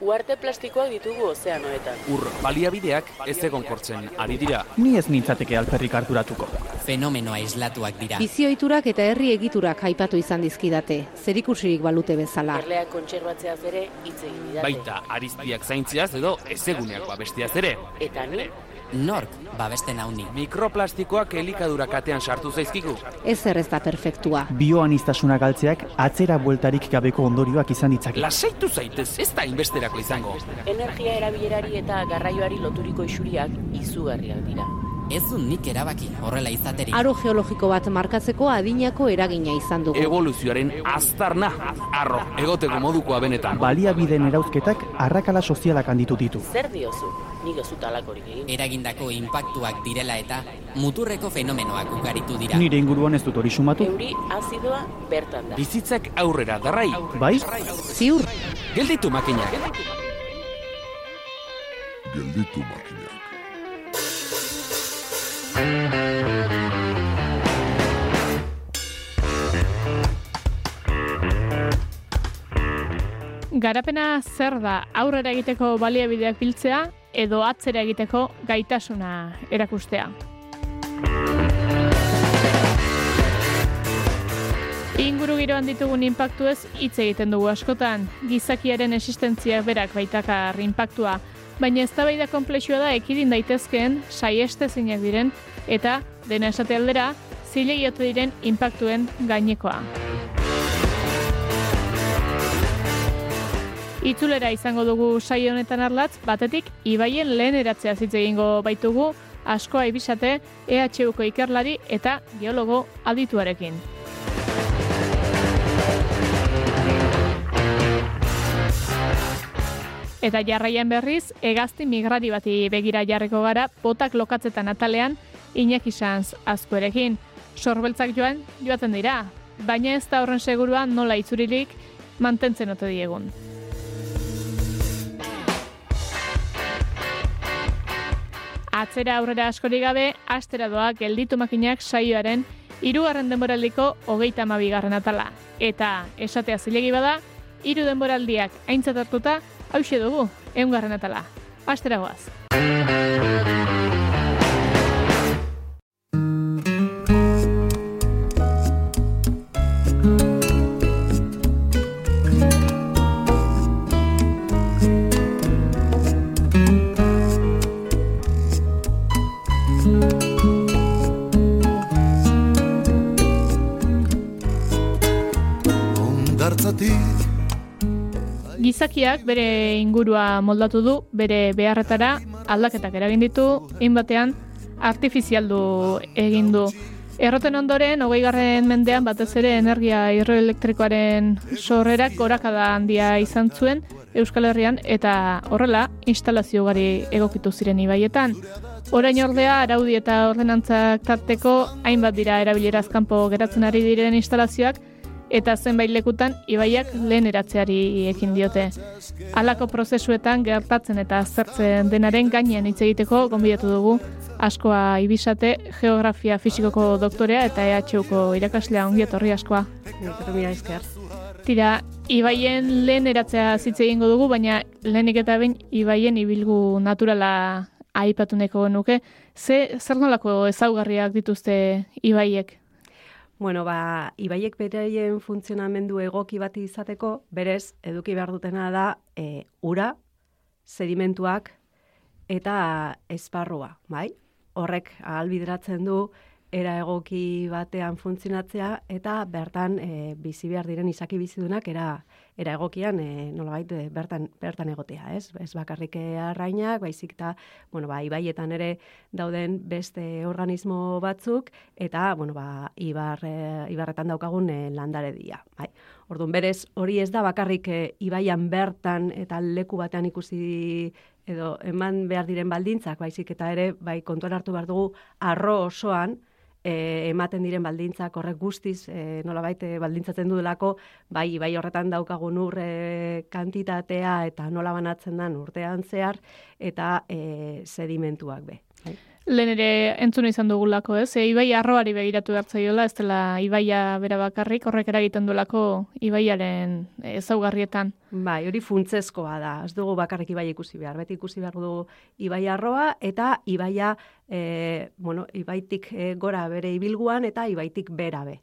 Uarte plastikoak ditugu ozeanoetan. Ur baliabideak ez egonkortzen ari dira. Ni ez nintzateke alperrik harturatuko. Fenomeno aislatuak dira. Bizioiturak eta herri egiturak aipatu izan dizkidate, zerikusirik balute bezala. Erleak kontserbatzeaz ere hitz egin didate. Baita ariztiak zaintziaz edo ezeguneak babestiaz ere. Eta ni, Nork babesten hauni. Mikroplastikoak elikadura katean sartu zaizkigu. Ez zer ez da perfektua. Bioanistasuna galtzeak atzera bueltarik gabeko ondorioak izan ditzake. Lasaitu zaitez, ez da inbesterako izango. energia erabilerari eta garraioari loturiko isuriak izugarriak dira. Ez du nik erabaki horrela izaterik. Aro geologiko bat markatzeko adinako eragina izan dugu. Evoluzioaren aztarna, arro, egoteko modukoa benetan. Baliabideen erauzketak arrakala sozialak handitu ditu. Zer diozu? Nik ez dut alakorik egin. Eragindako inpaktuak direla eta muturreko fenomenoak ugaritu dira. Nire inguruan ez dut hori sumatu. Euri azidoa bertan da. Bizitzak aurrera darrai. Bai? Ziur, Gelditu makinak. Gelditu makinak. Garapena zer da aurrera egiteko baliabideak biltzea edo atzera egiteko gaitasuna erakustea. Inguru giroan ditugun inpaktuez hitz egiten dugu askotan, gizakiaren existentziak berak baitakar inpaktua, baina eztabaida konplexua da ekidin daitezkeen saiestezinak diren eta dena esate aldera zilegi ote diren inpaktuen gainekoa. Itzulera izango dugu saio honetan arlatz, batetik ibaien lehen eratzea hitz egingo baitugu, askoa ibisate EHUko ikerlari eta geologo adituarekin. Eta jarraian berriz, hegazti migrari bati begira jarriko gara, botak lokatzetan atalean, Iñaki Sanz azkoerekin. Sorbeltzak joan, joaten dira, baina ez da horren segurua nola itzurilik mantentzen ote diegun. Atzera aurrera askori gabe, astera doa gelditu makinak saioaren hirugarren denboraldiko hogeita hamabigarren atala. Eta esatea zilegi bada, hiru denboraldiak aintzat hartuta, hause dugu, eungarren atala. Astera goaz. Ondartzatik Gizakiak bere ingurua moldatu du, bere beharretara aldaketak eragin ditu, batean artifizialdu egin du. Erroten ondoren, hogei garren mendean batez ere energia hidroelektrikoaren sorrerak gorakada handia izan zuen Euskal Herrian eta horrela instalazio ugari egokitu ziren ibaietan. Orain ordea, araudi eta ordenantzak tarteko hainbat dira erabileraz kanpo geratzen ari diren instalazioak eta zenbait lekutan ibaiak lehen eratzeari ekin diote. Halako prozesuetan gertatzen eta aztertzen denaren gainean hitz egiteko gonbidatu dugu askoa ibisate geografia fisikoko doktorea eta EHUko irakaslea ongi etorri askoa. Mila esker. Tira, ibaien lehen eratzea zitze egingo dugu, baina lehenik eta behin ibaien ibilgu naturala aipatu nuke. Ze, zer nolako ezaugarriak dituzte ibaiek? Bueno, ba, ibaiek beraien funtzionamendu egoki bat izateko, berez, eduki behar dutena da e, ura, sedimentuak eta esparrua, bai? Horrek ahalbideratzen du era egoki batean funtzionatzea eta bertan e, bizi behar diren izaki bizidunak era era egokian e, nolabait e, bertan bertan egotea, ez? Ez bakarrik e, arrainak, baizik eta bueno, ba, ibaietan ere dauden beste organismo batzuk eta bueno, ba, ibar, e, ibarretan daukagun e, landaredia, bai? Orduan berez hori ez da bakarrik e, ibaian bertan eta leku batean ikusi edo eman behar diren baldintzak, baizik eta ere bai kontuan hartu behar dugu arro osoan e, ematen diren baldintzak horrek guztiz e, nolabait e, baldintzatzen duelako bai bai horretan daukagun ur e, kantitatea eta nola banatzen den urtean zehar eta e, sedimentuak be. Bai. Lehen ere entzuna izan dugulako, ez? E, ibai arroari begiratu gartzaiola, ez dela ibaia bera bakarrik, horrek eragiten duelako ibaiaren ezaugarrietan. Bai, hori funtsezkoa da. Ez dugu bakarrik ibai ikusi behar. Beti ikusi behar dugu ibai arroa eta ibaia, e, bueno, ibaitik e, gora bere ibilguan eta ibaitik bera be.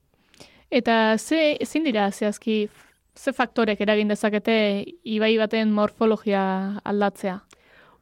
Eta ze, ezin dira zehazki, ze faktorek eragin dezakete ibai baten morfologia aldatzea?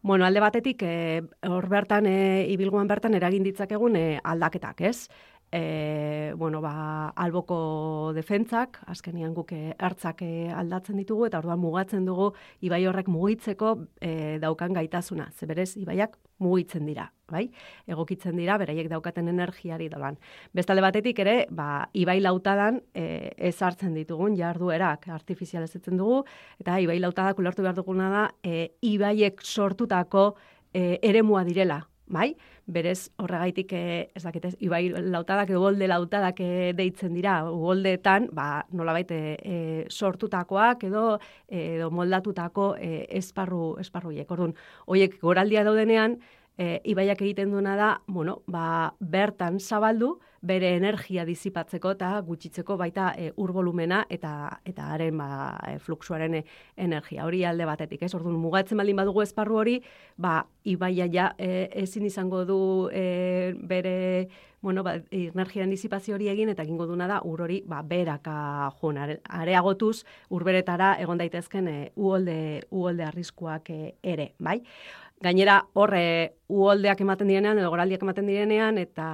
Bueno, alde batetik, e, hor bertan, e, ibilguan bertan eragin ditzakegun e, aldaketak, ez? E, bueno, ba, alboko defentzak, azkenian guk e, hartzak e, aldatzen ditugu, eta orduan mugatzen dugu ibai horrek mugitzeko e, daukan gaitasuna. Ze berez, ibaiak mugitzen dira, bai? Egokitzen dira, beraiek daukaten energiari dolan. Bestalde batetik ere, ba, ibai lautadan e, ezartzen ditugun jarduerak artifizializatzen dugu, eta ibai lautadak ulertu behar duguna da, e, ibaiek sortutako e, eremua direla, bai? Berez horregaitik eh, ez dakit ez ibai lautadak edo golde lautadak eh, deitzen dira goldeetan, ba nolabait eh, sortutakoak edo edo moldatutako eh, esparru esparruiek. Ordun, hoiek goraldia daudenean, e, ibaiak egiten duena da, bueno, ba, bertan zabaldu, bere energia dizipatzeko eta gutxitzeko baita e, ur volumena eta eta haren ba, e, fluxuaren e, energia. Hori alde batetik, ez? Orduan mugatzen baldin badugu esparru hori, ba ibaia ja e, ezin izango du e, bere bueno, ba, energiaren dizipazio hori egin eta egingo duna da ur hori ba beraka joan areagotuz urberetara egon daitezken e, uholde uholde arriskuak e, ere, bai? Gainera, horre, uholdeak ematen direnean, edo goraldiak ematen direnean, eta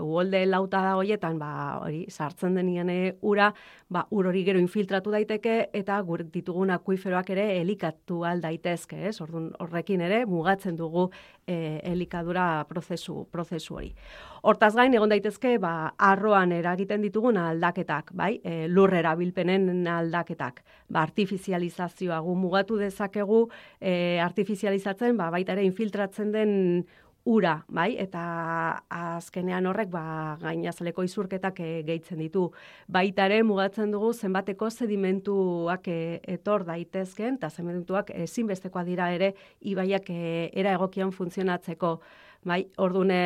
uholde lauta da hoietan, ba, hori, sartzen denien ura, ba, ur hori gero infiltratu daiteke, eta gur ditugun akuiferoak ere elikatu daitezke, ez? Orduan, horrekin ere, mugatzen dugu e, elikadura prozesu, prozesu hori. Hortaz gain, egon daitezke, ba, arroan eragiten ditugun aldaketak, bai? E, lurrera bilpenen aldaketak. Ba, artifizializazioa gu mugatu dezakegu, e, artifizializatzen, ba, baita ere infiltratzen den ura, bai? Eta azkenean horrek ba gainazaleko izurketak e, gehitzen ditu. Baita ere mugatzen dugu zenbateko sedimentuak e, etor daitezken eta sedimentuak ezinbestekoa dira ere ibaiak e, era egokian funtzionatzeko. Bai, ordune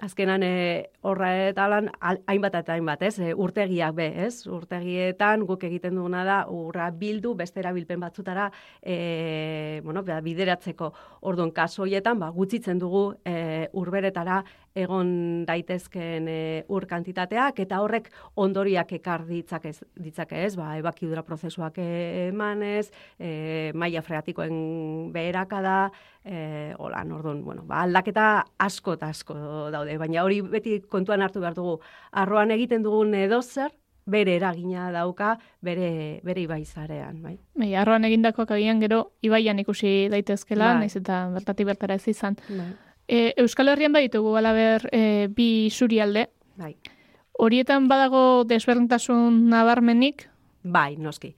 azkenan e, horra eta lan hainbat eta hainbat, ez? E, urtegiak be, ez? Urtegietan guk egiten duguna da urra bildu beste erabilpen batzutara e, bueno, ba, bideratzeko. Orduan kaso hoietan ba gutxitzen dugu e, urberetara egon daitezken e, ur kantitateak eta horrek ondoriak ekar ditzake ditzake, ez? Ba ebakidura prozesuak emanez, e, maila freatikoen beherakada, eh hola, orduan, bueno, ba aldaketa asko eta asko daude, baina hori beti kontuan hartu behar dugu. Arroan egiten dugun edo zer, bere eragina dauka, bere, bere ibai zarean, bai. Bai, arroan egindakoak agian gero ibaian ikusi daitezkela, bai. naiz eta bertati bertara ez izan. Bai. E, Euskal Herrian bai ditugu alaber e, bi surialde. Bai. Horietan badago desberdintasun nabarmenik? Bai, noski.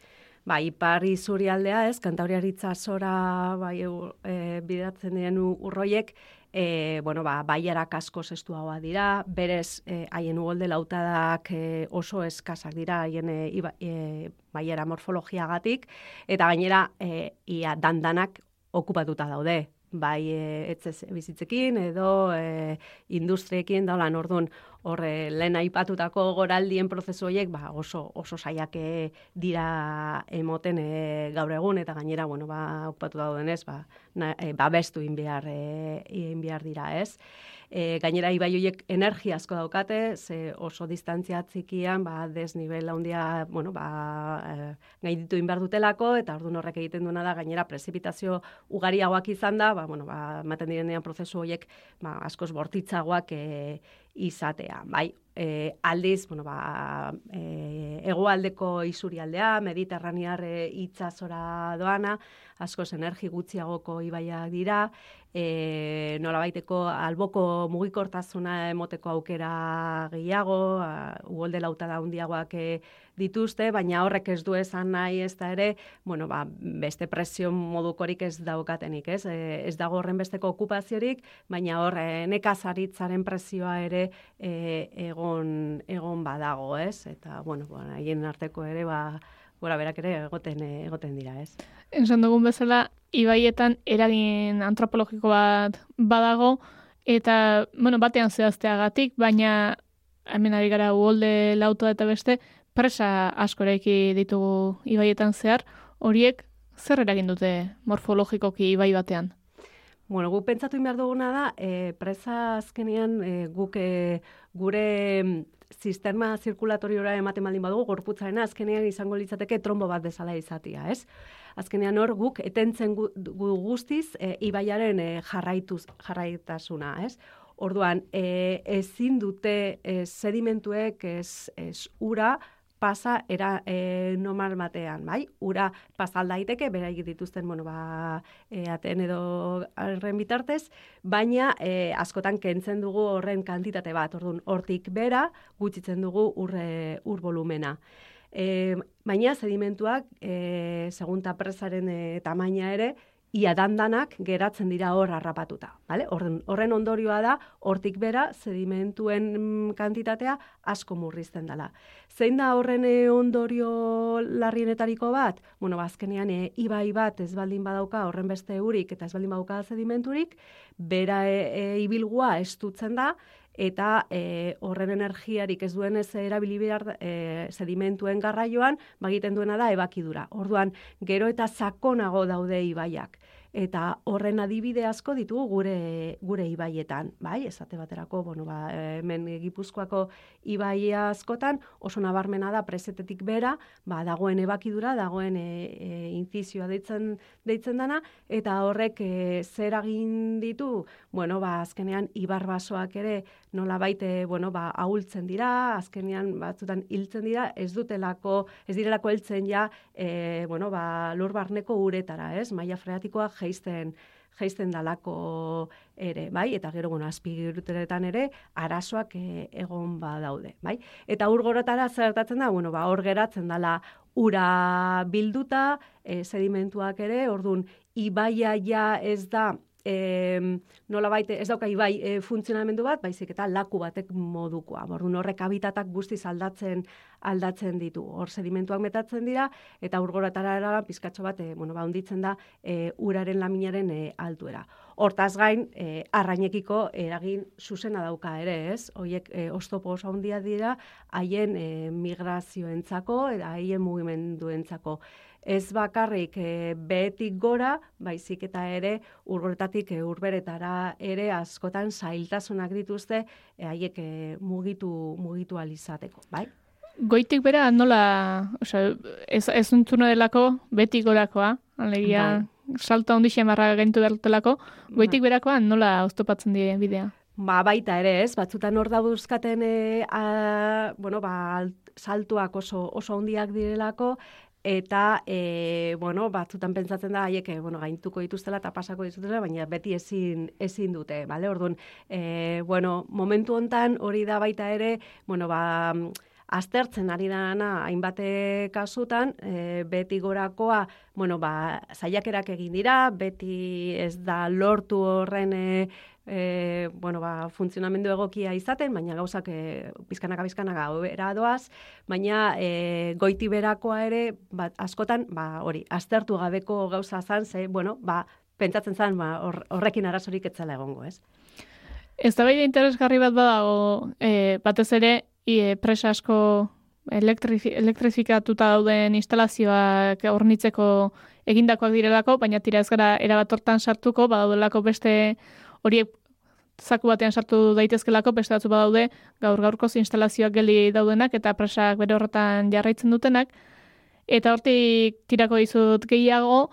Bai, ipar izurialdea ez, kantauriaritza zora bai, e, bidatzen diren urroiek, e, bueno, ba, baiarak asko zestuagoa dira, berez e, haien ugolde lautadak e, oso eskasak dira haien e, e, baiara morfologiagatik, eta gainera e, ia dandanak okupatuta daude, bai e, etzez bizitzekin edo e, industriekin da lan orduan horre lehen aipatutako goraldien prozesu horiek ba, oso oso saiake dira emoten e, gaur egun eta gainera bueno ba okupatu daudenez ba na, e, babestu in behar e, in behar dira ez? E, gainera ibai horiek energia asko daukate, ze oso distantzia txikian, ba, desnivel handia, bueno, ba, e, gainditu inbar dutelako, eta ordu horrek egiten duena da, gainera prezipitazio ugariagoak izan da, ba, bueno, ba, maten direnean prozesu horiek, ba, askoz bortitzagoak e, izatea, bai? E, aldiz, bueno, ba, e, egoaldeko isurialdea, mediterraniar e, itzazora doana, askoz energi gutxiagoko ibaiak dira, e, nola baiteko alboko mugikortasuna emoteko aukera gehiago, ugolde lauta da hundiagoak e, dituzte, baina horrek ez du esan nahi ez da ere, bueno, ba, beste presio modukorik ez daukatenik, ez? E, ez dago horren besteko okupaziorik, baina hor nekazaritzaren presioa ere e, egon, egon badago, ez? Eta, bueno, haien arteko ere, ba, gora berak ere egoten egoten dira, ez? Ensan dugun bezala, ibaietan eragin antropologiko bat badago, eta, bueno, batean zehazteagatik, baina hemen ari gara uolde lautoa eta beste, presa asko eraiki ditugu ibaietan zehar, horiek zer eragin dute morfologikoki ibai batean? Bueno, guk pentsatu behar duguna da, e, presa azkenean e, guk e, gure mm, sistema zirkulatoriora ematen baldin badugu, gorputzarena azkenean izango litzateke trombo bat bezala izatia, ez? Azkenean hor guk etentzen gu, gu guztiz e, ibaiaren e, jarraituz, jarraitasuna, ez? Orduan, e, ezin dute e, sedimentuek ez, ez ura, pasa era e, normal batean, bai? Ura pasal daiteke beraik dituzten, bueno, ba, e, aten edo arren bitartez, baina e, askotan kentzen dugu horren kantitate bat, orduan, hortik bera gutxitzen dugu urre, ur volumena. E, baina sedimentuak, e, segunta presaren e, tamaina ere, ia dandanak geratzen dira hor harrapatuta. Vale? Horren, horren ondorioa da, hortik bera, sedimentuen mm, kantitatea asko murrizten dela. Zein da horren eh, ondorio larrienetariko bat? Bueno, bazkenean, ba, e, ibai bat ez baldin badauka horren beste urik eta ez baldin badauka sedimenturik, bera e, ibilgua estutzen da, eta e, horren energiarik ez duen ez erabili behar e, sedimentuen garraioan, bagiten duena da ebakidura. Orduan, gero eta sakonago daude ibaiak eta horren adibide asko ditugu gure gure ibaietan, bai? Esate baterako, bueno, ba, hemen Gipuzkoako ibai askotan oso nabarmena da presetetik bera, ba, dagoen ebakidura, dagoen e, e, infizioa deitzen deitzen dana eta horrek e, zer ditu? Bueno, ba, azkenean ibarbasoak ere nola baite, bueno, ba, ahultzen dira, azkenean batzutan hiltzen dira, ez dutelako, ez direlako heltzen ja, e, bueno, ba, lur barneko uretara, ez? Maia freatikoa geisten geisten dalako ere, bai? Eta gero bueno, azpigiruteretan ere arazoak e, egon ba daude, bai? Eta ur gorotara zertatzen da, bueno, ba hor geratzen dala ura bilduta, e, sedimentuak ere, ordun ibaia ja ez da e, nola baite, ez dauka ibai e, funtzionamendu bat, baizik eta laku batek modukoa. Bordun horrek habitatak guztiz aldatzen aldatzen ditu. Hor sedimentuak metatzen dira, eta urgoratara eraran pizkatxo bat, e, bueno, ba, onditzen da e, uraren laminaren e, altuera. Hortaz gain, e, arrainekiko eragin zuzena dauka ere, ez? Hoiek e, ostopo oso handia dira, haien e, migrazioentzako, eta haien mugimenduentzako ez bakarrik e, behetik gora, baizik eta ere urboretatik e, urberetara ere askotan zailtasunak dituzte e, haiek e, mugitu mugitu alizateko, bai? Goitik bera nola, osea, ez ez delako betik gorakoa, alegia bai. salta hondi xemarra gentu bertelako, goitik bai. berakoa nola oztopatzen die bidea. Ba, baita ere, ez, batzutan hor da buzkaten, e, a, bueno, ba, saltuak oso, oso hondiak direlako, eta e, bueno, batzutan pentsatzen da haiek bueno, gaintuko dituztela eta pasako dituztela, baina beti ezin ezin dute, bale? Orduan, e, bueno, momentu hontan hori da baita ere, bueno, ba aztertzen ari dana hainbate kasutan, e, beti gorakoa, bueno, ba, zaiakerak egin dira, beti ez da lortu horren e, e, bueno, ba, funtzionamendu egokia izaten, baina gauzak e, bizkanaka bizkanaka era doaz, baina e, goiti berakoa ere, bat, askotan, ba, hori, aztertu gabeko gauza zan, ze, bueno, ba, pentsatzen zan, ba, horrekin arazorik etzela egongo, ez? Ez da interesgarri bat badago, e, batez ere, e, presa asko elektrifikatuta dauden instalazioak ornitzeko egindakoak direlako, baina tira ez gara erabatortan sartuko, badaudelako beste horiek zaku batean sartu daitezkelako beste batzu badaude gaur gaurko instalazioak geli daudenak eta presak bere horretan jarraitzen dutenak. Eta hortik tirako dizut gehiago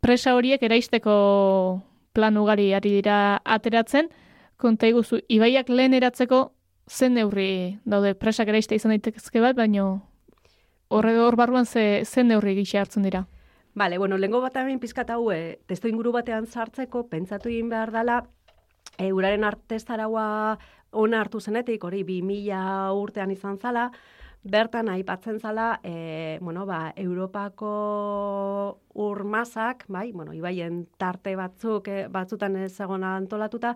presa horiek eraisteko plan ugari ari dira ateratzen. Konta iguzu ibaiak lehen eratzeko zen neurri daude? Presak eraiste izan daitezke bat baino horre hor barruan ze zen neurri gisa hartzen dira Vale, bueno, lengo bat hemen pizkat hau, eh, testo inguru batean sartzeko, pentsatu egin behar dela, e, uraren artestaraua ona hartu zenetik, hori bi mila urtean izan zala, bertan aipatzen zala, e, bueno, ba, Europako urmazak, bai, bueno, ibaien tarte batzuk, e, batzutan ez egon antolatuta,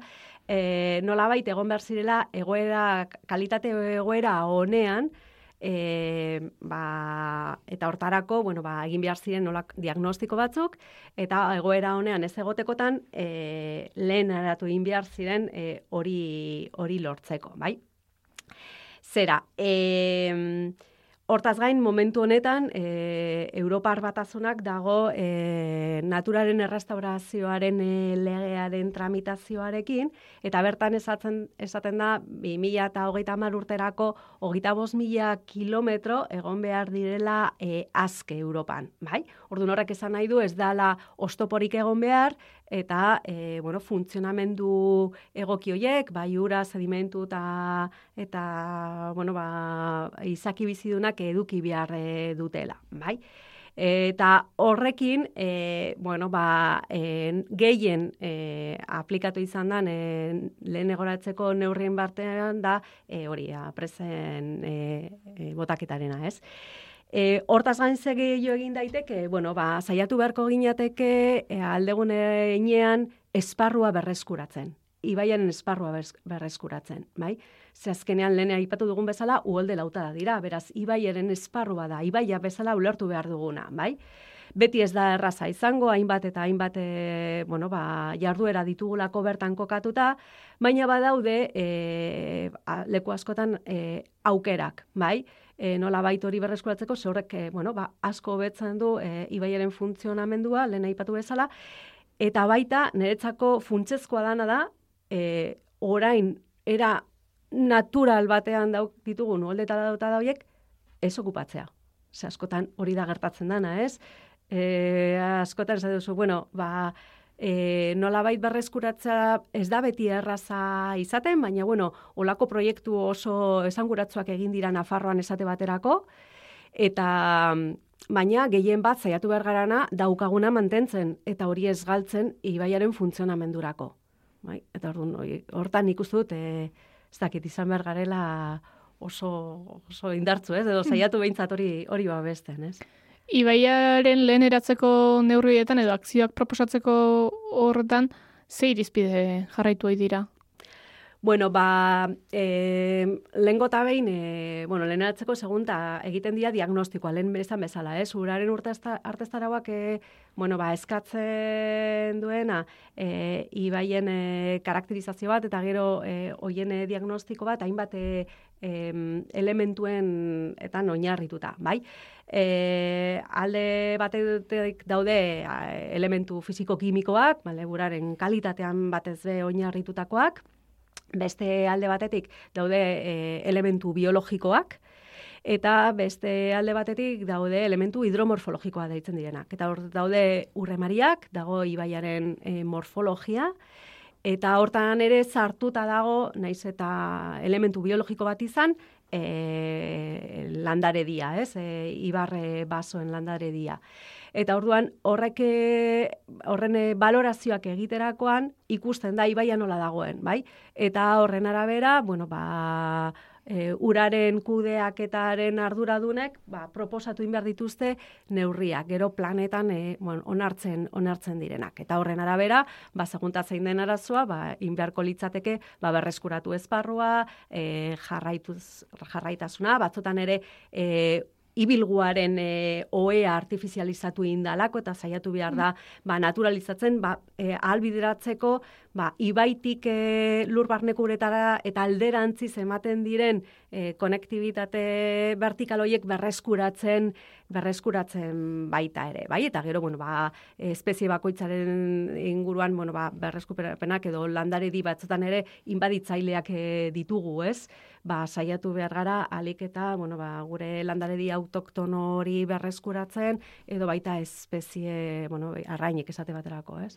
e, nola baita egon behar zirela, egoera, kalitate egoera honean, e, ba, eta hortarako, bueno, ba, egin behar ziren nolak diagnostiko batzuk, eta egoera honean ez egotekotan, e, lehen aratu egin behar ziren e, hori hori lortzeko, bai? Zera, e, Hortaz gain, momentu honetan, e, Europar batazunak dago e, naturaren errestaurazioaren e, legearen tramitazioarekin, eta bertan esatzen, esaten da, 2000 eta hogeita mar urterako, hogeita bost mila kilometro egon behar direla e, azke Europan. Bai? Ordu horrek esan nahi du, ez dala ostoporik egon behar, eta e, bueno, funtzionamendu egoki hoiek, bai ura, sedimentu eta eta bueno, ba, izaki bizidunak eduki behar e, dutela, bai? Eta horrekin, e, bueno, ba, e, gehien e, aplikatu izan e, lehen egoratzeko neurrien bartean da, e, hori, presen e, e, botaketarena, ez? E, hortaz gain jo egin daiteke, bueno, ba, saiatu beharko ginateke e, aldegune inean esparrua berreskuratzen. Ibaiaren esparrua berreskuratzen, bai? Ze azkenean lehen aipatu dugun bezala, uholde lauta da dira, beraz, ibaiaren esparrua da, ibaia bezala ulertu behar duguna, bai? Beti ez da erraza izango, hainbat eta hainbat e, bueno, ba, jarduera ditugulako bertan kokatuta, baina badaude e, leku askotan e, aukerak, bai? E, nola bait hori berreskuratzeko, zorrek, e, bueno, ba, asko betzen du e, ibaiaren funtzionamendua, lehen aipatu bezala, eta baita, niretzako funtsezkoa dana da, e, orain, era natural batean dauk ditugu, nuoldeta dauta dauiek, ez okupatzea. Ze askotan hori da gertatzen dana, ez? E, askotan ez duzu, bueno, ba, e, nolabait berreskuratza ez da beti erraza izaten, baina bueno, olako proiektu oso esanguratsuak egin dira Nafarroan esate baterako, eta baina gehien bat zaiatu behar garana daukaguna mantentzen, eta hori ez galtzen ibaiaren funtzionamendurako. Bai, eta hortan ikustu dut, e, ez dakit izan behar garela oso, oso indartzu, ez? edo zaiatu behintzat hori, hori babesten, ez? Ibaiaren lehen eratzeko neurrietan edo akzioak proposatzeko horretan, ze irizpide jarraitu dira? Bueno, ba, e, lehen gota behin, e, bueno, lehen eratzeko segunta egiten dira diagnostikoa, lehen bezan bezala, ez? Uraren artestarauak, e, bueno, ba, eskatzen duena, e, ibaien e, karakterizazio bat, eta gero e, oien diagnostiko bat, hainbat e, elementuen eta oinarrituta, bai? E, alde batetik daude elementu fisiko-kimikoak, bale, buraren kalitatean batez be oinarritutakoak, beste alde batetik daude e, elementu biologikoak, eta beste alde batetik daude elementu hidromorfologikoa deitzen direnak. Eta hor daude urremariak, dago ibaiaren e, morfologia, eta hortan ere sartuta dago, naiz eta elementu biologiko bat izan, e, landare dia, ez? E, ibarre basoen landare dia. Eta orduan horrek horren balorazioak egiterakoan ikusten da ibaia nola dagoen, bai? Eta horren arabera, bueno, ba, e, uraren kudeaketaren arduradunek ba, proposatu inbar dituzte neurriak, gero planetan e, bueno, onartzen, onartzen direnak. Eta horren arabera, ba, zein den arazoa, ba, inbeharko litzateke ba, berreskuratu ezparrua, e, jarraituz, jarraitasuna, batzotan ere e, ibilguaren e, oea artifizializatu indalako eta saiatu behar da ba, naturalizatzen ba, e, albideratzeko ba, ibaitik e, lur uretara eta alderantziz ematen diren e, konektibitate vertikal horiek berreskuratzen berreskuratzen baita ere, bai? Eta gero, bueno, ba, espezie bakoitzaren inguruan, bueno, ba, berreskurapenak edo landare di batzutan ere inbaditzaileak e, ditugu, ez? Ba, saiatu behar gara, alik eta, bueno, ba, gure landare di autoktono hori berreskuratzen, edo baita espezie, bueno, arrainik esate baterako, ez?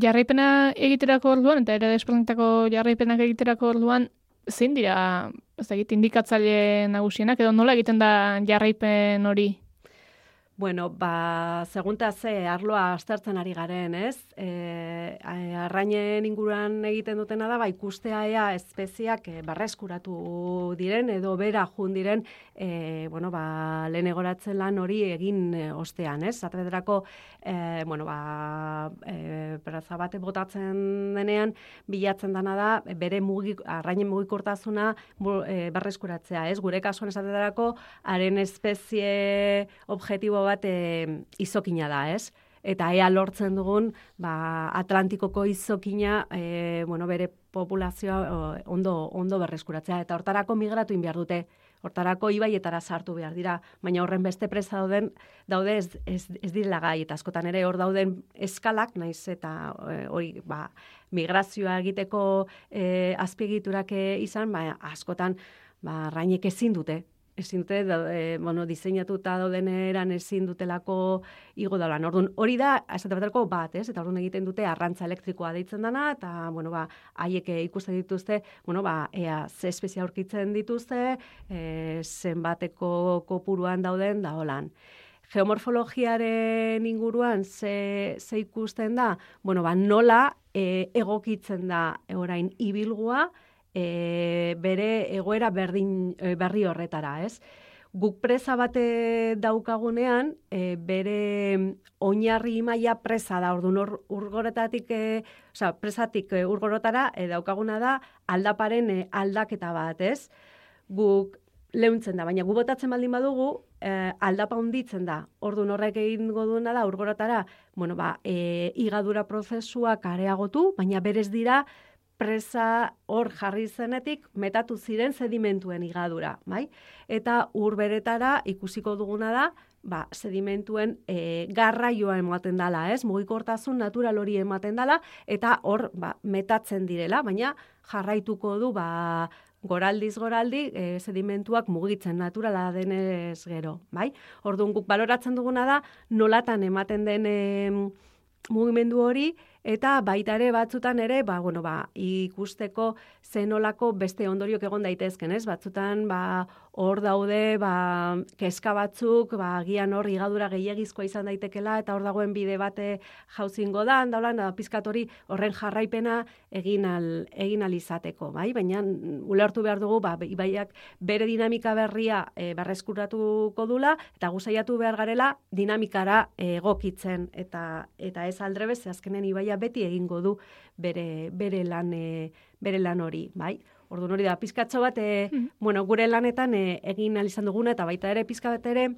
Jarraipena egiterako orduan, eta ere desplantako jarraipenak egiterako orduan, zein dira, ez da indikatzaile nagusienak, edo nola egiten da jarraipen hori? Bueno, ba, segunta ze arloa aztertzen ari garen, ez? E, arrainen inguruan egiten dutena da, ba, ikustea ea espeziak e, barreskuratu diren, edo bera jun diren, e, bueno, ba, lehen egoratzen lan hori egin e, ostean, ez? Zatebederako, e, bueno, ba, e, peraza bate botatzen denean, bilatzen dana da, bere mugik, arrainen mugikortasuna e, barreskuratzea, ez? Gure kasuan esatederako, haren espezie objektibo bat e, izokina da, ez? Eta ea lortzen dugun, ba, Atlantikoko izokina, e, bueno, bere populazioa ondo, ondo berreskuratzea. Eta hortarako migratu behar dute, hortarako ibaietara sartu behar dira. Baina horren beste presa dauden, daude ez, ez, ez direla gai, eta askotan ere hor dauden eskalak, naiz eta e, hori, ba, migrazioa egiteko e, azpiegiturak izan, ba, askotan, ba, rainek ezin dute, ezin dute, e, bueno, diseinatuta dauden eran ezin dutelako igo da. Orduan, hori da, esate baterako bat, ez? Eta orduan egiten dute arrantza elektrikoa deitzen dana, eta, bueno, ba, haiek ikusten dituzte, bueno, ba, ea, ze espezia aurkitzen dituzte, e, zenbateko kopuruan dauden da holan. Geomorfologiaren inguruan ze, ze ikusten da, bueno, ba, nola e, egokitzen da orain ibilgua, e, bere egoera berdin, e, berri horretara, ez? Guk presa bate daukagunean, e, bere oinarri maila presa da, orduan ur, urgoretatik, e, oza, presatik e, urgorotara e, daukaguna da aldaparen e, aldaketa bat, ez? Guk leuntzen da, baina gu botatzen baldin badugu, e, aldapa honditzen da. Orduan horrek egin duena da urgorotara, bueno, ba, e, igadura prozesuak areagotu, baina berez dira presa hor jarri zenetik metatu ziren sedimentuen igadura, bai? Eta urberetara ikusiko duguna da, ba, sedimentuen e, garraioa ematen dala, ez? Mugikortasun natural hori ematen dala eta hor ba, metatzen direla, baina jarraituko du ba, goraldiz goraldi e, sedimentuak mugitzen naturala denez gero, bai? Orduan guk baloratzen duguna da nolatan ematen den e, mugimendu hori eta baita ere batzutan ere ba, bueno, ba, ikusteko zenolako beste ondoriok egon daitezken, ez? Batzutan ba, hor daude ba, keska batzuk, ba, gian hor igadura gehiagizkoa izan daitekela, eta hor dagoen bide bate jauzingo da, daulan, da, pizkatori horren jarraipena egin al, egin izateko, bai? Baina ulertu behar dugu, ba, ibaiak bere dinamika berria e, barreskuratuko dula, eta guzaiatu behar garela dinamikara egokitzen, eta eta ez aldrebez, azkenen ibaia beti egingo du bere, bere, lan, e, bere lan hori, bai? Ordu hori da, pizkatxo bat, e, bueno, gure lanetan e, egin izan duguna, eta baita ere pizka bat ere,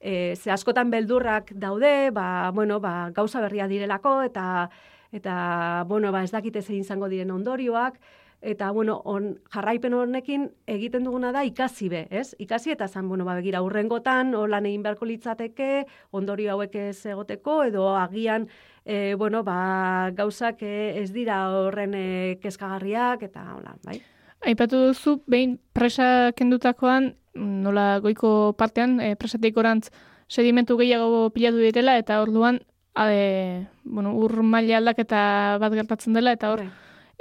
e, ze askotan beldurrak daude, ba, bueno, ba, gauza berria direlako, eta, eta bueno, ba, ez dakite zein izango diren ondorioak, eta bueno, on, jarraipen honekin egiten duguna da ikasi be, ez? Ikasi eta zan, bueno, ba, begira, urrengotan, holan egin beharko litzateke, ondorio hauek ez egoteko, edo agian, e, bueno, ba, gauzak ez dira horren e, kezkagarriak, eta hola, bai? Aipatu duzu, behin presa kendutakoan, nola goiko partean, e, presatik orantz sedimentu gehiago pilatu direla, eta orduan, ade, bueno, ur maila aldaketa bat gertatzen dela, eta hor,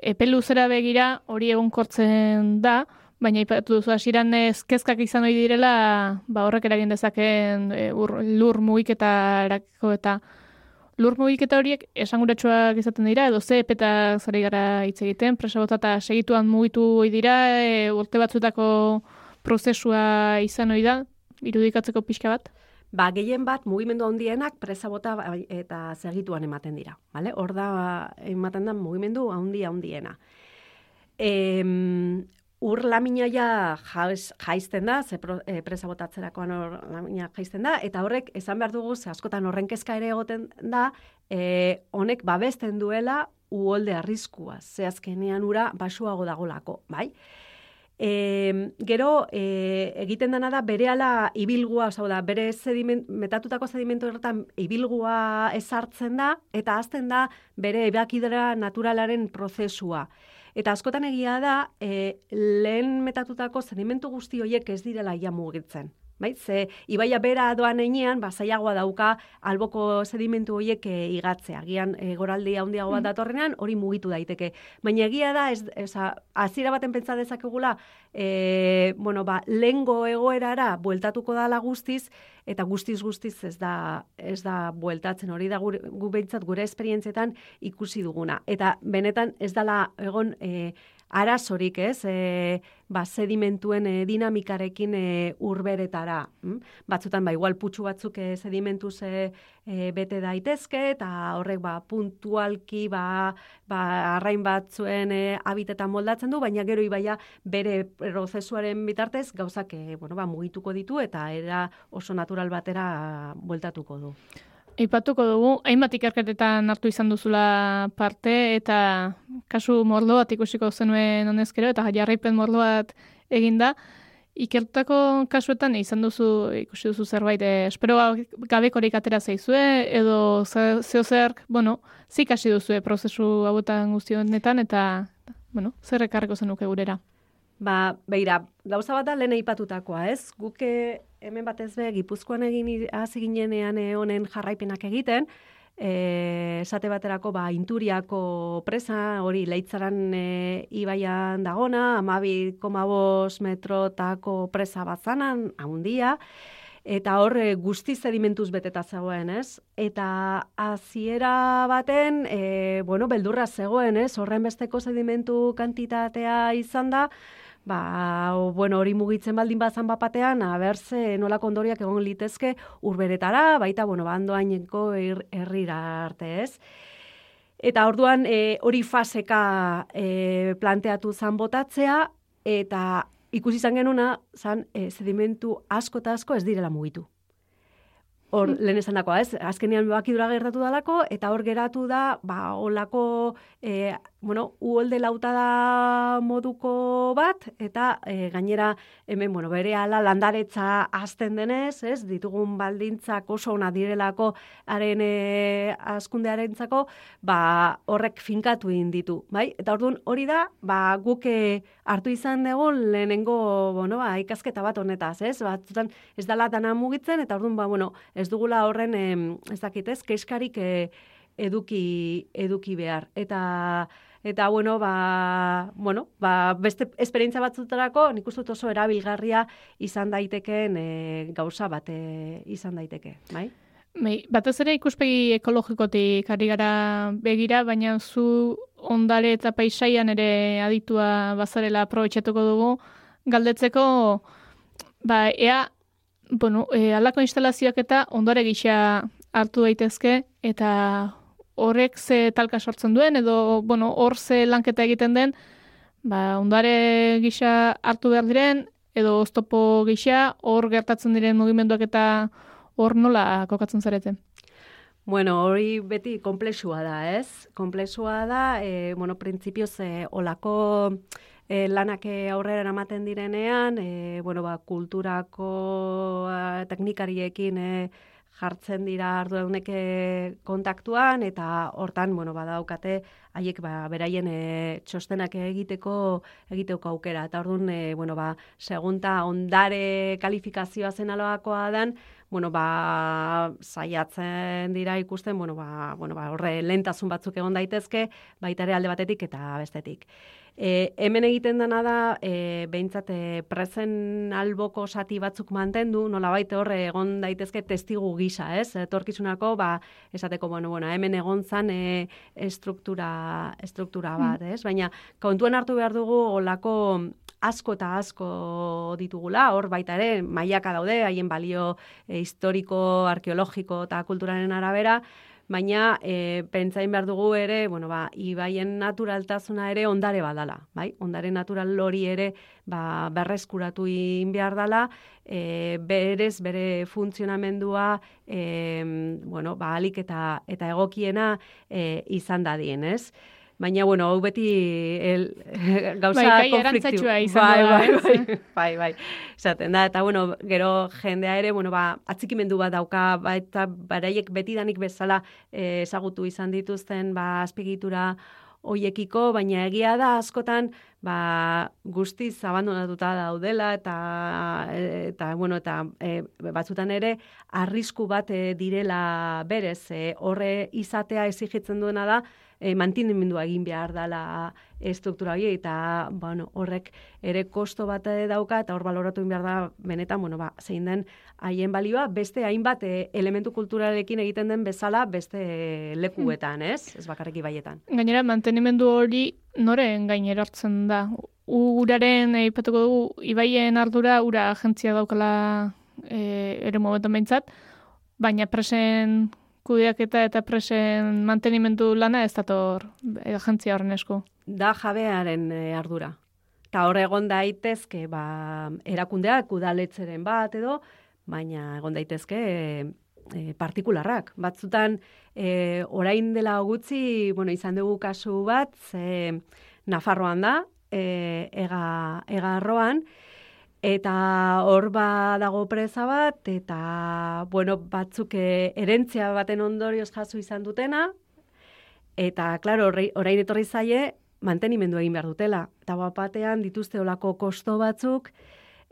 epelu zera begira hori egonkortzen da, baina ipatu duzu hasiran ez kezkak izan ohi direla, ba horrek eragin dezaken e, ur, lur mugiketa erako eta lur mugiketa horiek esanguratsuak izaten dira, edo ze epeta zari gara hitz egiten, presa botata segituan mugitu dira, e, urte batzutako prozesua izan ohi da, irudikatzeko pixka bat? Ba, gehien bat, mugimendu handienak presa bota bai, eta segituan ematen dira. Vale? Hor da, ematen da mugimendu handi handiena. E, ur lamina ja jaizten da, ze e, presa botatzerakoan ur lamina jaizten da, eta horrek, esan behar dugu, ze askotan horren kezka ere egoten da, e, honek babesten duela uolde arriskua, ze azkenean ura basuago dagolako, bai? E, gero, e, egiten dena da, bere ala ibilgua, oza, da, bere sediment, metatutako sedimentu erretan ibilgua ezartzen da, eta azten da, bere ebakidera naturalaren prozesua. Eta askotan egia da, e, lehen metatutako sedimentu guzti horiek ez direla ia mugitzen. Bai, ze ibaia bera doan einean, ba, zailagoa dauka alboko sedimentu horiek e, igatzea. Agian e, goraldi handiago bat datorrenean, hori mugitu daiteke. Baina egia da, ez, ez, azira baten pentsa dezakegula, e, bueno, ba, lengo egoerara bueltatuko dala guztiz, eta guztiz guztiz ez da, ez da bueltatzen hori da gure, gu behintzat gure esperientzietan ikusi duguna. Eta benetan ez dala egon e, arazorik, ez? E, ba, sedimentuen e, dinamikarekin e, urberetara. Hm? Batzutan, ba, igual putxu batzuk e, sedimentuz e, e, bete daitezke, eta horrek, ba, puntualki, ba, ba, arrain batzuen e, habitetan moldatzen du, baina gero ibaia bere prozesuaren bitartez, gauzak, e, bueno, ba, mugituko ditu, eta era oso natural batera bueltatuko du. Ipatuko dugu, hainbat ikerketetan hartu izan duzula parte, eta kasu morlo bat ikusiko zenuen honezkero, eta jarraipen morlo bat eginda. Ikertutako kasuetan izan duzu, ikusi duzu zerbait, eh, espero gabekorik atera zaizue, edo zeo zer, bueno, zik hasi duzue prozesu hauetan guztionetan, eta, bueno, zer ekarreko zenuke gurera. Ba, beira, gauza bat da lehen aipatutakoa, ez? Guke hemen batez be Gipuzkoan egin hasi ginenean eh, honen jarraipenak egiten, eh, esate baterako ba Inturiako presa hori Leitzaran e, ibaian dagona, 12,5 metrotako presa bazanan handia eta hor e, guzti sedimentuz beteta zegoen, ez? Eta hasiera baten, e, bueno, beldurra zegoen, ez? Horren besteko sedimentu kantitatea izan da, ba, o, bueno, hori mugitzen baldin bazan bapatean, aber ze nolako ondoriak egon litezke urberetara, baita, bueno, bandoaineko herrira arte, ez? Eta orduan e, hori faseka e, planteatu zan botatzea, eta ikusi izan genuna, zan e, sedimentu asko eta asko ez direla mugitu hor mm. lehen esan dakoa, ez? Azkenean bakidura gertatu dalako, eta hor geratu da, ba, olako, e, bueno, uolde lauta moduko bat, eta e, gainera, hemen, bueno, bere ala landaretza azten denez, ez? Ditugun baldintzak oso ona direlako haren e, askundearen zako, ba, horrek finkatu ditu, bai? Eta orduan hori da, ba, guke hartu izan dugu lehenengo, bueno, ba, ikasketa bat honetaz, ez? Batzutan ez da latana mugitzen, eta orduan, ba, bueno, ez dugula horren, dakit ez, keiskarik e, eduki, eduki behar. Eta, eta bueno, ba, bueno, ba, beste esperientzia batzutarako, nik uste oso erabilgarria izan daitekeen e, gauza bat e, izan daiteke, bai? Bai, batez ere ikuspegi ekologikotik ari gara begira, baina zu ondare eta paisaian ere aditua bazarela aprobetxatuko dugu, galdetzeko, ba, ea, bueno, e, alako instalazioak eta ondare gisa hartu daitezke, eta horrek ze talka sortzen duen, edo, bueno, hor ze lanketa egiten den, ba, ondare gisa hartu behar diren, edo oztopo gisa, hor gertatzen diren mugimenduak eta hor nola kokatzen zareten? Bueno, hori beti komplexua da, ez? Komplexua da, e, bueno, printzipioz, e, olako e, lanak aurrera ematen direnean, e, bueno, ba, kulturako a, teknikariekin e, jartzen dira arduenek kontaktuan eta hortan bueno badaukate haiek ba beraien e, txostenak egiteko egiteko aukera eta ordun e, bueno ba segunta ondare kalifikazioa zen aloakoa dan bueno, ba, saiatzen dira ikusten, bueno, ba, bueno, ba, horre lentasun batzuk egon daitezke, baita ere alde batetik eta bestetik. E, hemen egiten dena da, e, behintzat, e, prezen alboko sati batzuk mantendu, nola baita horre egon daitezke testigu gisa, ez? Etorkizunako, ba, esateko, bueno, bueno, hemen egon zan e, estruktura, estruktura bat, mm. ez? Baina, kontuen hartu behar dugu, olako asko eta asko ditugula, hor baita ere, maiaka daude, haien balio e, historiko, arkeologiko eta kulturaren arabera, baina e, pentsain behar dugu ere, bueno, ba, ibaien naturaltasuna ere ondare badala, bai? Ondare natural hori ere ba, berreskuratu in behar dala, e, berez, bere funtzionamendua, e, bueno, ba, alik eta, eta egokiena e, izan dadien, ez? Baina, bueno, hau beti el, gauza bai, konfliktu. Bai, bai, bai, bai, bai, bai. Zaten da, eta, bueno, gero jendea ere, bueno, ba, atzikimendu bat dauka, ba, eta baraiek betidanik bezala ezagutu izan dituzten, ba, azpigitura hoiekiko, baina egia da askotan, ba, guztiz abandonatuta daudela eta eta bueno eta e, batzutan ere arrisku bat e, direla berez e, horre izatea exigitzen duena da e, mantenimendua egin behar dela estruktura hori eta bueno, horrek ere kosto bat dauka eta hor baloratu behar da benetan bueno, ba, zein den haien balioa beste hainbat e, elementu kulturalekin egiten den bezala beste lekuetan, ez? Ez bakarrik ibaietan. Gainera, mantenimendu hori noren gainera hartzen da? Uraren, eipatuko dugu, ibaien ardura, ura agentzia daukala e, ere momentan behintzat, baina presen kudeaketa eta presen mantenimendu lana ez dator agentzia horren esku. Da jabearen e, ardura. Eta hor egon daitezke, ba, erakundeak udaletzeren bat edo, baina egon daitezke e, partikularrak. Batzutan, e, orain dela gutxi, bueno, izan dugu kasu bat, ze Nafarroan da, e, ega, ega eta hor ba dago presa bat, eta, bueno, batzuk e, erentzia baten ondorioz jaso izan dutena, eta, klaro, orain etorri zaie, mantenimendu egin behar dutela. Eta batean dituzte olako kosto batzuk,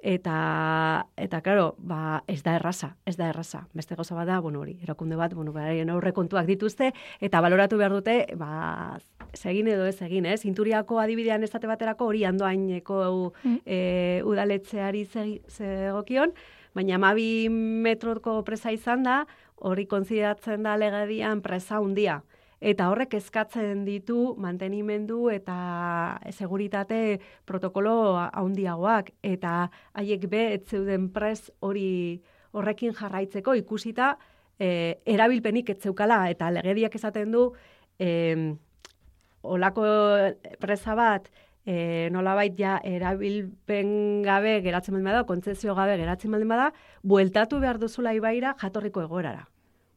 eta eta claro, ba, ez da erraza, ez da erraza. Beste goza bada, bueno, hori, erakunde bat, bueno, beraien aurrekontuak dituzte eta baloratu behar dute, ba, egin edo ez egin, eh? Zinturiako adibidean estate baterako hori andoaineko mm. e, udaletzeari zegokion, baina 12 metroko presa izan da, hori konsideratzen da legedian presa handia eta horrek eskatzen ditu mantenimendu eta seguritate protokolo handiagoak. Eta haiek be ez zeuden pres hori horrekin jarraitzeko ikusita e, erabilpenik ez zeukala. Eta legediak esaten du e, olako presa bat e, nolabait ja erabilpen gabe geratzen baldin bada, kontzesio gabe geratzen baldin bada, bueltatu behar duzula ibaira jatorriko egorara.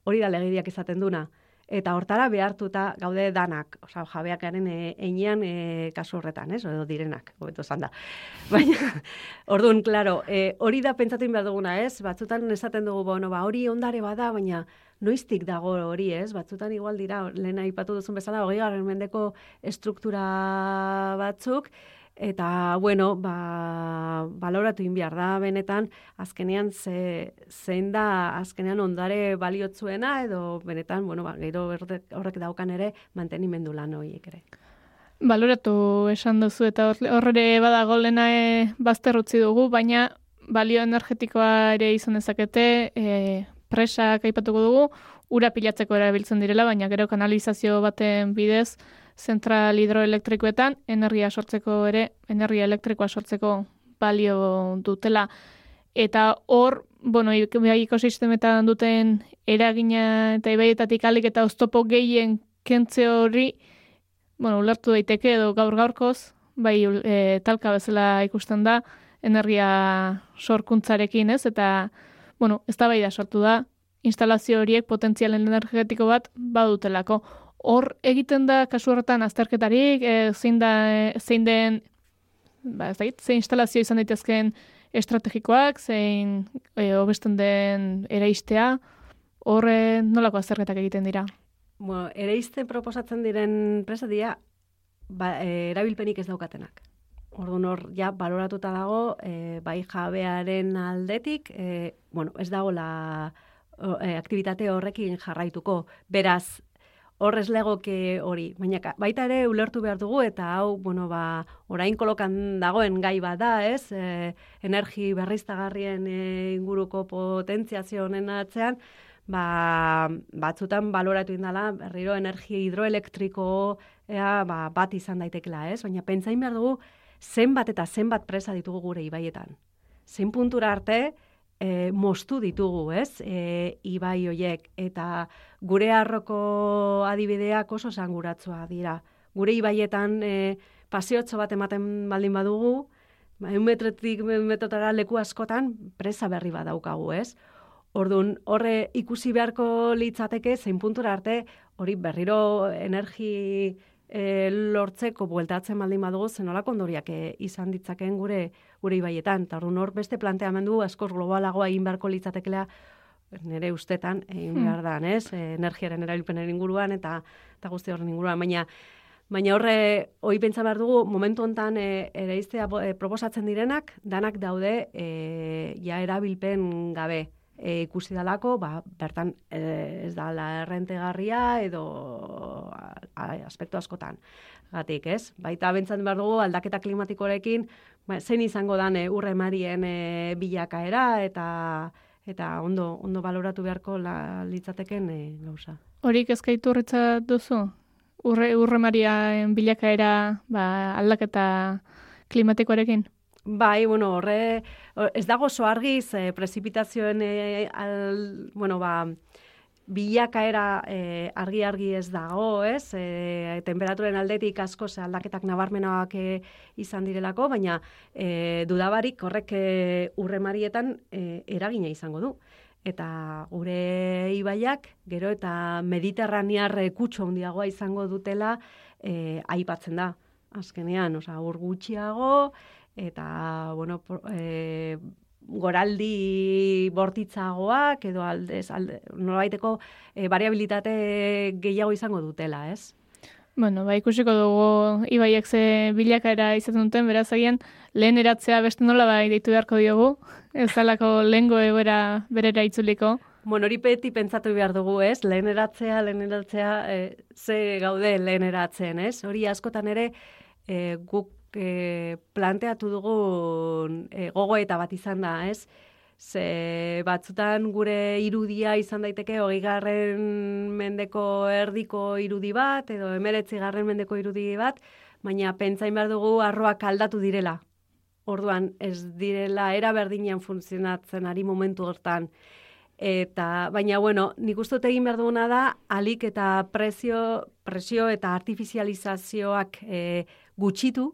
Hori da legediak izaten duna eta hortara behartuta gaude danak, osea jabeakaren e, einean e, kasu horretan, ez? Edo direnak, hobeto da. Baina ordun claro, e, hori da pentsatzen behar duguna, ez? Batzutan esaten dugu, bueno, ba hori ondare bada, baina noiztik dago hori, ez? Batzutan igual dira, lehen aipatu duzun bezala, 20. mendeko estruktura batzuk Eta, bueno, ba, baloratu inbiar da, benetan, azkenean, ze, zein da, azkenean ondare baliotzuena, edo benetan, bueno, ba, gero horrek daukan ere, mantenimendu lan horiek ere. Baloratu esan duzu, eta horre badago lena e, bazterrutzi dugu, baina balio energetikoa ere izan dezakete, e, presak aipatuko dugu, ura pilatzeko erabiltzen direla, baina gero kanalizazio baten bidez, zentral hidroelektrikoetan energia sortzeko ere, energia elektrikoa sortzeko balio dutela. Eta hor, bueno, ibaiko sistemetan duten eragina eta ibaietatik alik eta oztopo gehien kentze hori, bueno, ulertu daiteke edo gaur gaurkoz, bai e, talka bezala ikusten da, energia sorkuntzarekin ez, eta, bueno, ez da bai da sortu da, instalazio horiek potentzialen energetiko bat badutelako hor egiten da kasu horretan azterketarik, e, zein, da, e, zein den, ba, ez dakit, zein instalazio izan daitezkeen estrategikoak, zein e, obesten den eraistea, hor nolako azterketak egiten dira? Bueno, eraiste proposatzen diren presa dira, ba, erabilpenik ez daukatenak. Orduan hor, ja, baloratuta dago, e, bai jabearen aldetik, e, bueno, ez dago la e, aktivitate horrekin jarraituko. Beraz, horrez legoke hori. Baina baita ere ulertu behar dugu eta hau, bueno, ba, orain kolokan dagoen gai bada, ez? E, energi berriztagarrien e, inguruko potentziazio honen atzean, ba, batzutan baloratu indala, berriro energia hidroelektriko ea, ba, bat izan daitekela, ez? Baina pentsain behar dugu, zenbat eta zenbat presa ditugu gure ibaietan. Zein puntura arte, e, mostu ditugu, ez? E, ibai hoiek eta gure arroko adibideak oso sanguratzua dira. Gure ibaietan e, paseotxo bat ematen baldin badugu, ba, metretik metotara leku askotan presa berri bat daukagu, ez? Orduan, horre ikusi beharko litzateke, zein puntura arte, hori berriro energi e, lortzeko bueltatzen baldin badugu zenolako ondoriak e, izan ditzakeen gure gure ibaietan. Ta hor beste planteamendu askoz globalagoa egin beharko litzatekelea nire ustetan egin hmm. behar da, ez? E, energiaren erabilpenen inguruan eta eta guzti horren inguruan, baina Baina horre, hoi pentsa behar dugu, momentu hontan e, ere iztea proposatzen direnak, danak daude e, ja erabilpen gabe e, ikusi dalako, ba, bertan e, ez da la errentegarria edo a, aspektu askotan. Gatik, ez? Baita bentzat behar dugu aldaketa klimatikorekin, ba, zein izango dan e, urre marien e, bilakaera eta eta ondo ondo baloratu beharko la, litzateken e, gauza. Horik ezkaitu horretzat duzu? Urre, urre marien bilakaera ba, aldaketa klimatikoarekin? Bai, bueno, horre, ez dago oso argiz, eh, prezipitazioen, eh, al, bueno, ba, bilakaera eh, argi-argi ez dago, ez? Eh, temperaturen aldetik asko ze aldaketak nabarmenak eh, izan direlako, baina eh, dudabarik horrek eh, urremarietan eh, eragina izango du. Eta gure ibaiak, gero eta mediterranear kutxo handiagoa izango dutela eh, aipatzen da. Azkenean, oza, ur gutxiago, eta bueno, por, e, goraldi bortitzagoak edo aldez alde, norabaiteko e, variabilitate gehiago izango dutela, ez? Bueno, ba, ikusiko dugu ibaiek ze bilakaera izaten duten, beraz agian lehen eratzea beste nola bai deitu beharko diogu, ez dalako lehengo egoera berera itzuliko. Bueno, hori peti pentsatu behar dugu, ez? Lehen eratzea, lehen eratzea, e, ze gaude lehen eratzen, ez? Hori askotan ere e, guk e, planteatu dugu e, gogo eta bat izan da, ez? Ze batzutan gure irudia izan daiteke hogei garren mendeko erdiko irudi bat, edo emeretzi garren mendeko irudi bat, baina pentsain behar dugu arroak aldatu direla. Orduan, ez direla era berdinean funtzionatzen ari momentu hortan. Eta, baina, bueno, nik uste egin behar duguna da, alik eta presio, presio eta artifizializazioak e, gutxitu,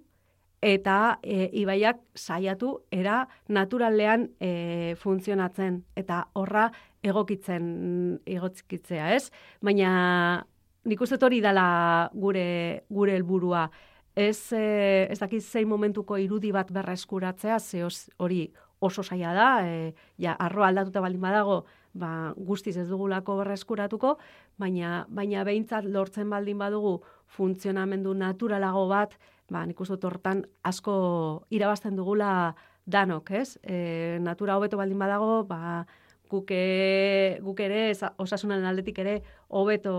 eta e, ibaiak saiatu era naturalean e, funtzionatzen eta horra egokitzen egokitzea, ez? Baina nik uste hori dela gure gure helburua. Ez e, ez dakiz zein momentuko irudi bat berreskuratzea, ze hori oso saia da, e, ja arroa aldatuta baldin badago, ba guztiz ez dugulako berreskuratuko, baina baina behintzat lortzen baldin badugu funtzionamendu naturalago bat, ba, nik uste hortan asko irabazten dugula danok, ez? E, natura hobeto baldin badago, ba, guk, e, guk ere, osasunan aldetik ere, hobeto,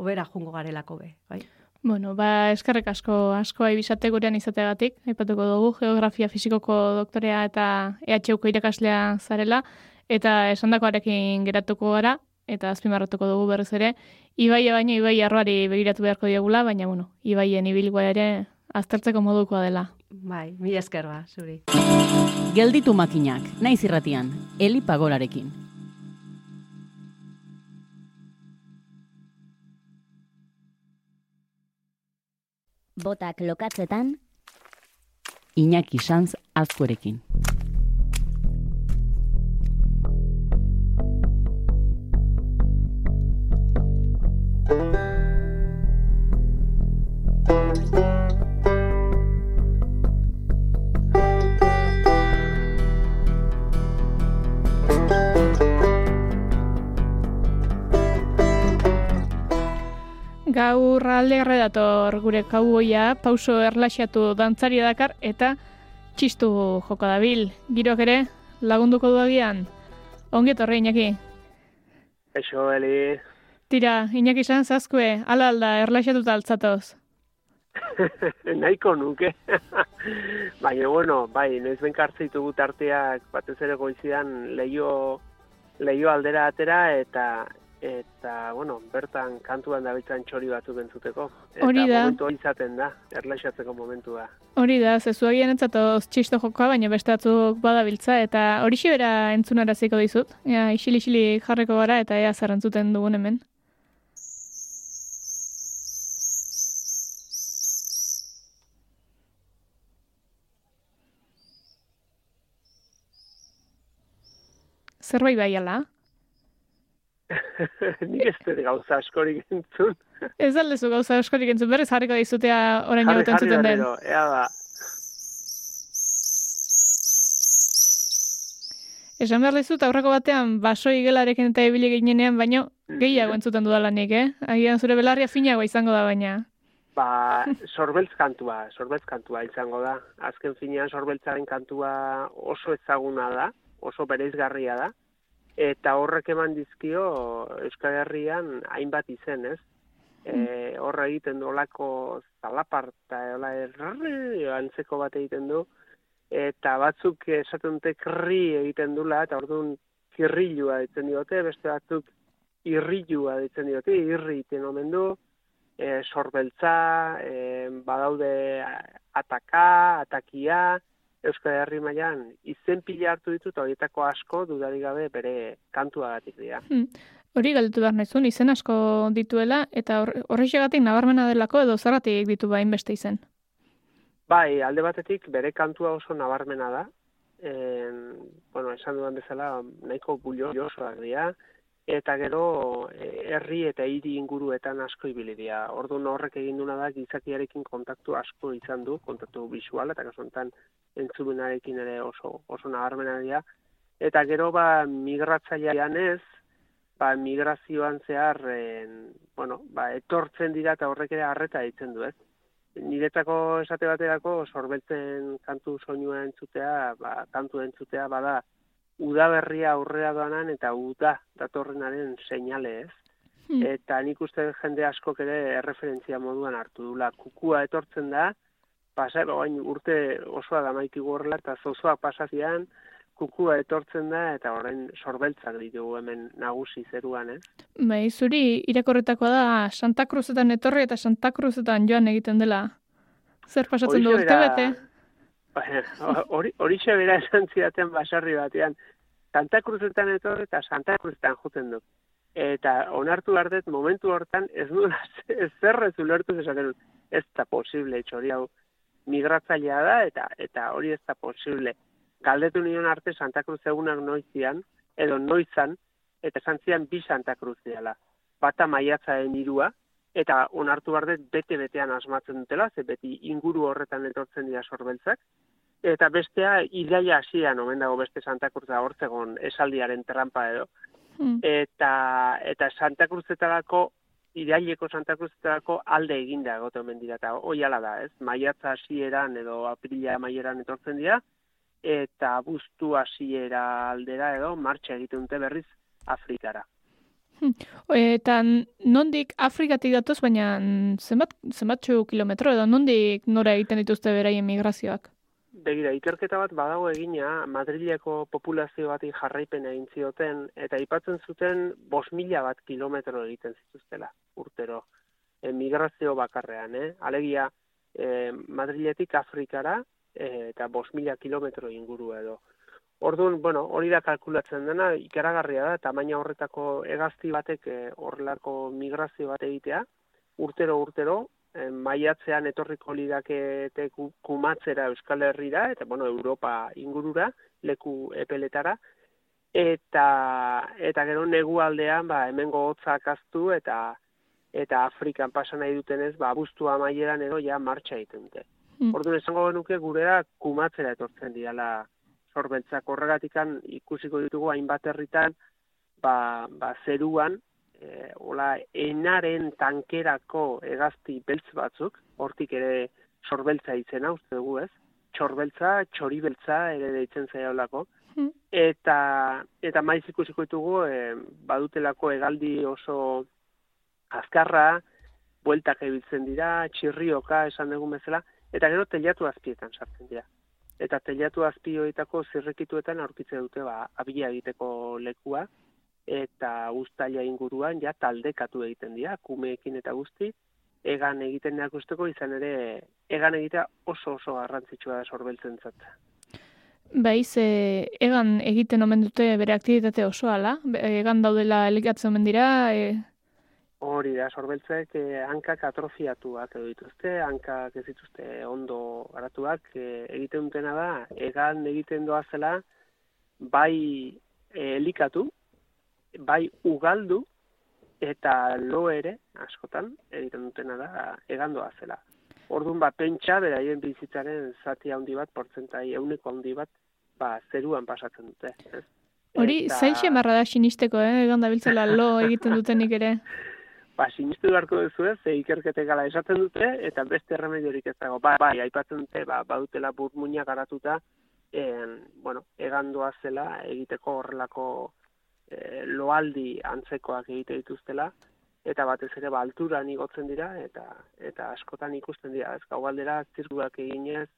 hobera jungo garelako be, bai? Bueno, ba, eskerrek asko, asko aibizate gurean izateagatik, aipatuko dugu, geografia fizikoko doktorea eta EHUko irakaslea zarela, eta esandakoarekin geratuko gara, eta azpimarratuko dugu berriz ere, Ibaia baino Ibai arroari begiratu beharko diogula, baina bueno, Ibaien ibilgoa ere aztertzeko modukoa dela. Bai, mi esker ba, zuri. Gelditu makinak, naiz irratian, Eli Pagorarekin. Botak lokatzetan, Iñaki Sanz azkorekin. Alde dator gure kauboia, pauso erlaxatu dantzari dakar eta txistu joko dabil. Girok ere, lagunduko du agian. Ongi etorri, Iñaki. Eixo, Eli. Tira, Iñaki izan zazkue, ala alda, erlaxatuta altzatoz. Nahiko nuke. Baina, bueno, bai, noiz benkartzeitu gut arteak batez ere goizidan leio, leio aldera atera eta eta, bueno, bertan kantuan dabiltzan txori batzu bentzuteko. Hori da. Eta momentu izaten da, erlaixatzeko momentua. Hori da, zezu agian entzatoz txisto jokoa, baina beste batzuk badabiltza, eta hori bera entzunara ziko dizut. Ea, isili-isili jarreko gara, eta ea zarrantzuten dugun hemen. Zerbait bai ala? Nik ez dut gauza askorik entzun. ez aldezu gauza askorik entzun, berriz jarriko dizutea orain jagoten entzuten den. Ea da. Esan behar dizut, aurreko batean, baso igelarekin eta ibili ginenean, baino gehiago entzuten dudala nik, eh? Agian zure belarria finagoa izango da baina. ba, sorbeltz kantua, sorbeltz kantua izango da. Azken finean sorbeltzaren kantua oso ezaguna da, oso bereizgarria da, eta horrek eman dizkio Euskal Herrian hainbat izen, ez? E, horra egiten du olako zalaparta, hola errri, antzeko bat egiten du, eta batzuk esaten dute krri egiten dula, eta orduan kirrilua ditzen diote, beste batzuk irrilua ditzen diote, irri egiten omen du, e, sorbeltza, e, badaude ataka, atakia, Euskal Herri mailan izen pila hartu ditut horietako asko dudarik gabe bere kantuagatik dira. Hmm. Hori galdetu behar nahizun, izen asko dituela, eta horrexegatik nabarmena delako edo zerratik ditu bain beste izen? Bai, alde batetik bere kantua oso nabarmena da. En, bueno, esan dudan bezala nahiko bullo josoak dira, eta gero e, herri eta hiri inguruetan asko ibili dira. Orduan horrek egin duna da gizakiarekin kontaktu asko izan du, kontaktu visuala eta kasu honetan entzumenarekin ere oso oso nabarmena dira. Eta gero ba migratzailean ez, ba migrazioan zehar en, bueno, ba, etortzen dira eta horrek ere harreta ditzen du, ez? Niretako esate baterako sorbeltzen kantu soinua entzutea, ba, kantu entzutea bada udaberria aurrea doanan eta uda datorrenaren seinale ez. Hmm. Eta nik uste jende askok ere erreferentzia moduan hartu dula. Kukua etortzen da, pasa, bain urte osoa da maiti gorla, eta zozoa pasazian, kukua etortzen da, eta horren sorbeltzak ditugu hemen nagusi zeruan, ez? Bai, zuri irakorretako da Santa Cruzetan etorri eta Santa Cruzetan joan egiten dela. Zer pasatzen du urte bete? hori hori bera esan zidaten basarri batean Santa Cruzetan etorri eta Santa Cruzetan joten du. Eta onartu behar momentu hortan ez ez zerrez ulertu esaten ez da posible hori hau migratzailea da eta eta hori ez da posible. Galdetu nion arte Santa Cruz egunak noizian edo noizan eta santzian bi Santa Cruz diala. Bata maiatzaen irua, eta onartu behar bete-betean asmatzen dutela, ze beti inguru horretan etortzen dira sorbeltzak, eta bestea idaia hasian omen dago beste Santa Cruz da hortzegon esaldiaren trampa edo. Hmm. Eta eta Santa Cruzetarako idaileko Santa Cruzetarako alde eginda egote omen dira eta hala da, ez? Maiatza hasieran edo aprila maieran etortzen dira eta buztu hasiera aldera edo martxa egiten dute berriz Afrikara. Hmm. Eta nondik Afrikatik datoz, baina zenbat, zenbatxu kilometro edo nondik nora egiten dituzte beraien migrazioak? Begira, ikerketa bat badago egina Madrileko populazio bati jarraipen egin zioten eta aipatzen zuten 5000 bat kilometro egiten zituztela urtero e, migrazio bakarrean, eh? Alegia e, Madriletik Afrikara e, eta 5000 kilometro inguru edo. Orduan, bueno, hori da kalkulatzen dena, ikaragarria da, tamaina horretako egazti batek horrelako migrazio bat egitea, urtero urtero, maiatzean etorriko lidakete kumatzera Euskal Herrira, eta, bueno, Europa ingurura, leku epeletara, eta, eta gero negu aldean, ba, hemen gogotzak aztu, eta eta Afrikan pasa nahi dutenez, ba, abuztu amaieran edo ja martxa egiten dute. Mm. Orduan esango genuke gurera kumatzera etortzen diala sorbeltzak horregatikan ikusiko ditugu hainbat herritan ba, ba zeruan e, ola, enaren tankerako egazti beltz batzuk, hortik ere sorbeltza itzena, uste dugu ez, txorbeltza, txoribeltza ere deitzen zaila olako, hmm. eta, eta maiz ikusiko ditugu e, badutelako egaldi oso azkarra, bueltak ebiltzen dira, txirrioka esan dugun bezala, eta gero teliatu azpietan sartzen dira. Eta teliatu azpioetako zirrekituetan aurkitze dute ba, abia egiteko lekua, eta guztaila inguruan ja taldekatu egiten dira, kumeekin eta guzti, egan egiten deak usteko izan ere, egan egitea oso oso garrantzitsua da sorbeltzen zat. Bai, ze egan egiten omen dute bere aktivitate oso ala, egan daudela elikatzen omen dira, e... Hori da, sorbeltzek eh, hankak atrofiatuak edo dituzte, hankak ez dituzte ondo garatuak, eh, egiten dutena da, egan egiten doa zela, bai eh, elikatu, bai ugaldu eta lo ere askotan egiten dutena da egandoa zela. Orduan ba pentsa beraien bizitzaren zati handi bat portzentai euneko handi bat ba zeruan pasatzen dute, Hori, eta... zain xemarra da sinisteko, eh? egan da lo egiten dutenik ere. ba, sinistu beharko duzu ez, ze ikerketek gala esaten dute, eta beste remediorik ez dago. Ba, bai, aipatzen dute, ba, badutela burmuina garatuta, en, bueno, egandoa zela egiteko horrelako e, loaldi antzekoak egite dituztela, eta batez ere ba, alturan igotzen dira, eta eta askotan ikusten dira, ez gaualdera zirkuak eginez,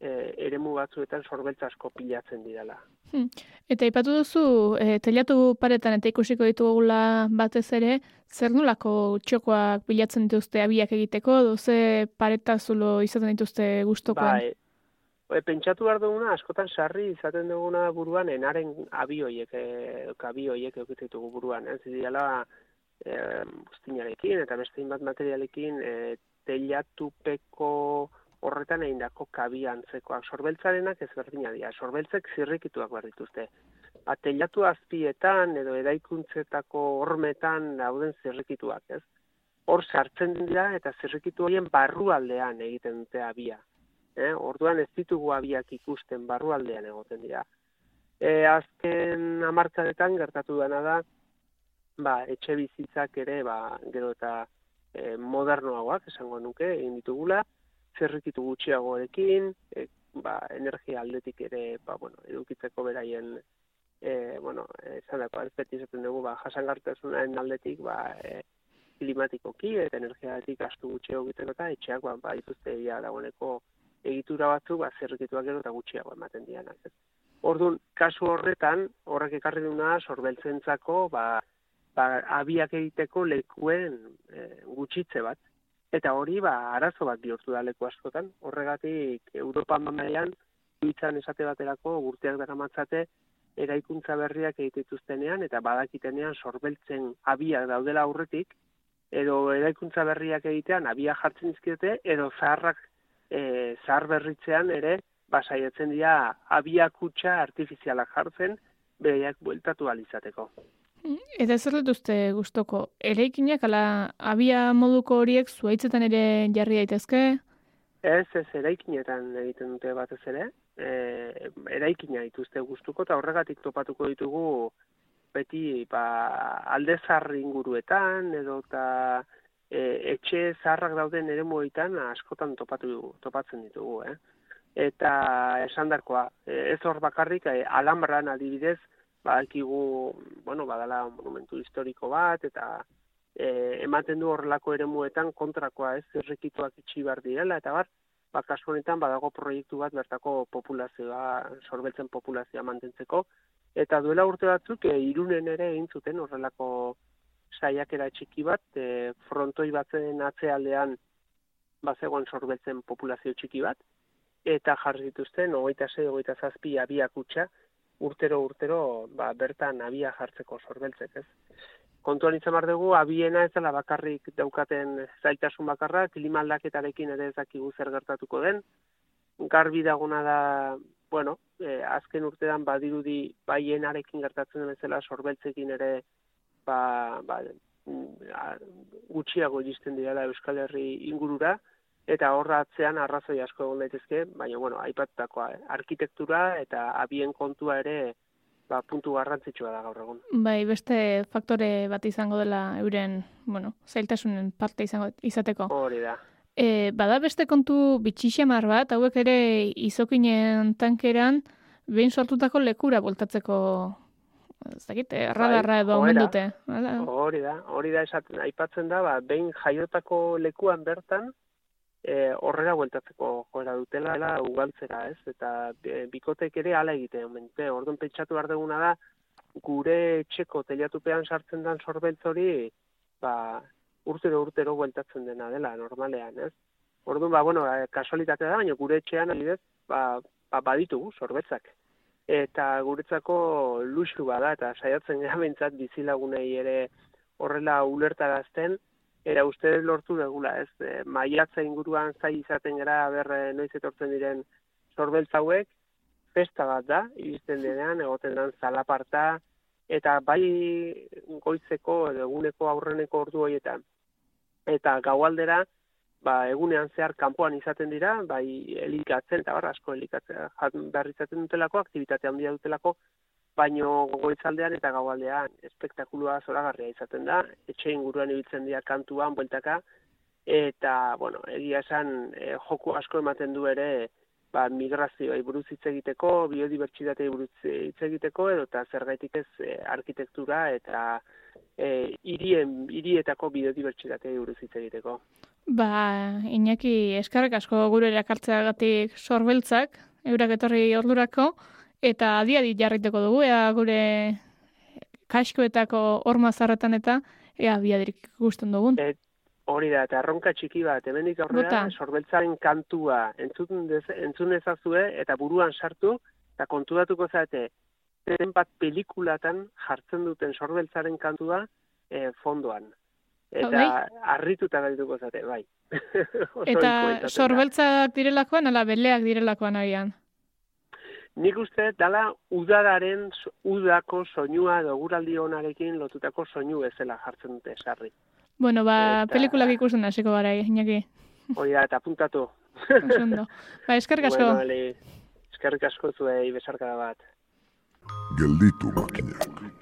e, eremu batzuetan sorbeltza asko pilatzen dirala. Hmm. Eta ipatu duzu, e, telatu paretan eta ikusiko ditugula batez ere, zer nolako txokoak bilatzen dituzte abiak egiteko, doze pareta zulo izaten dituzte gustokoan? Bai, e, pentsatu behar duguna, askotan sarri izaten duguna buruan, enaren abioiek, e, abioiek egitetugu buruan, ez dira e, bustinarekin eta beste bat materialekin e, telatupeko horretan egindako kabi antzekoak. Sorbeltzarenak ez berdina dira, sorbeltzek zirrikituak behar dituzte. Ba, telatu azpietan edo eraikuntzetako hormetan dauden zirrikituak, ez? Hor sartzen dira eta zirrikitu horien barrualdean egiten dute abia. Eh? Orduan ez ditugu abiak ikusten barrualdean egoten dira. E, azken amartzaretan gertatu dena da, ba, etxe bizitzak ere, ba, gero eta e, modernoagoak, esango nuke, egin ditugula, zerrikitu gutxiagoekin, e, ba, energia aldetik ere, ba, bueno, edukitzeko beraien, e, bueno, esan dako, ez beti zaten dugu, ba, jasangartasunaren aldetik, ba, e, klimatikoki eta energiatik astu gutxiago egiten eta etxeak, ba, ba, dituzte dagoeneko egitura batzu, ba, zerrikituak gero eta gutxiago ematen dianak. Orduan, kasu horretan, horrek ekarri duna, sorbeltzentzako, ba, ba, abiak egiteko lekuen e, gutxitze bat. Eta hori, ba, arazo bat bihurtu da leku askotan. Horregatik, Europa mailan duitzan esate baterako, urteak dara matzate, eraikuntza berriak egitituztenean, eta badakitenean sorbeltzen abiak daudela aurretik, edo eraikuntza berriak egitean abia jartzen izkiote, edo zaharrak e, zahar berritzean ere, basaiatzen dira abiakutsa artifizialak jartzen, bereiak bueltatu alizateko. Eta zer dituzte gustoko eraikinak ala abia moduko horiek zuaitzetan ere jarri daitezke? Ez, ez eraikinetan egiten dute batez ere. E, eraikina dituzte gustuko eta horregatik topatuko ditugu beti ba, alde inguruetan edo eta e, etxe zarrak dauden ere moetan askotan topatu, topatzen ditugu. Eh? Eta esan darkoa, ez hor bakarrik, e, alambran adibidez, badakigu, bueno, badala monumentu historiko bat, eta e, ematen du horrelako eremuetan kontrakoa ez, zerrekituak itxi behar direla, eta bar, ba, kasu honetan badago proiektu bat bertako populazioa, sorbeltzen populazioa mantentzeko, eta duela urte batzuk, e, irunen ere egin zuten horrelako saiakera txiki bat, e, frontoi batzen atzealdean bazegoen sorbeltzen populazio txiki bat, eta jarri dituzten, ogeita zei, ogeita zazpi abiak utxa, urtero urtero ba, bertan abia jartzeko sorbeltzek, ez? Kontuan izan bar dugu, abiena ez dela bakarrik daukaten zaitasun bakarra, klima aldaketarekin ere ez dakigu zer gertatuko den. Garbi dagona da, bueno, e, azken urtean badirudi baienarekin gertatzen den bezala sorbeltzekin ere ba, ba, mm, gutxiago iristen dira Euskal Herri ingurura, eta horra atzean arrazoi asko egon daitezke, baina bueno, aipatutakoa, eh? arkitektura eta abien kontua ere ba, puntu garrantzitsua da gaur egun. Bai, beste faktore bat izango dela euren, bueno, zailtasunen parte izango izateko. Hori da. E, bada beste kontu bitxixamar bat, hauek ere izokinen tankeran, behin sortutako lekura voltatzeko ez dakit, erradarra bai, edo omen dute. Hori da, hori da esaten, aipatzen da, ba, behin jaiotako lekuan bertan, e, horrela bueltatzeko joera dutela dela ugaltzera, ez? Eta e, bikotek ere hala egite omente. Orduan pentsatu behar duguna da gure etxeko teliatupean sartzen den sorbeltz hori, ba, urtero urtero bueltatzen dena dela normalean, ez? Orduan ba bueno, kasualitatea da, baina gure etxean adibidez, ba, ba baditugu sorbetzak. Eta guretzako luxu bada eta saiatzen gara bentsat bizilagunei ere horrela ulertarazten, era uste lortu degula, ez, e, maiatza inguruan zai izaten gara, ber, e, noiz etortzen diren sorbeltza hauek, festa bat da, iristen denean, egoten den zalaparta, eta bai goizeko edo eguneko aurreneko ordu horietan. Eta gaualdera, ba, egunean zehar kanpoan izaten dira, bai elikatzen, eta barra asko elikatzen, behar izaten dutelako, aktivitate handia dutelako, baino goizaldean eta gaualdean espektakulua zoragarria izaten da, etxe inguruan ibiltzen dira kantuan, bueltaka, eta, bueno, egia esan, e, joku asko ematen du ere, ba, migrazioa buruz hitz egiteko, biodibertsitatei buruz hitz egiteko, edo eta zergaitik ez e, arkitektura eta e, irien, irietako biodibertsitatei buruz hitz egiteko. Ba, Iñaki, eskarrek asko gure erakartzeagatik sorbeltzak, eurak etorri ordurako, eta adi jarriteko dugu, ea gure kaskoetako orma zarretan eta ea biadirik ikusten dugun. Et, hori da, eta erronka txiki bat, hemendik aurrera, sorbeltzaren kantua entzun, dez, entzun ezazue, eta buruan sartu, eta kontudatuko zate, zen bat pelikulatan jartzen duten sorbeltzaren kantua e, fondoan. Eta bai? harrituta gaituko zate, bai. eta sorbeltzak direlakoan, ala beleak direlakoan agian? Nik uste, dala udadaren, udako soinua edo guraldi honarekin lotutako soinu ezela jartzen dute, sarri. Bueno, ba, eta... pelikulak ikusten hasiko gara, inaki. Hoi da, eta puntatu. Osondo. Ba, eskerrik asko. Bueno, eskerrik asko zuei, besarkada bat. Gelditu makinak.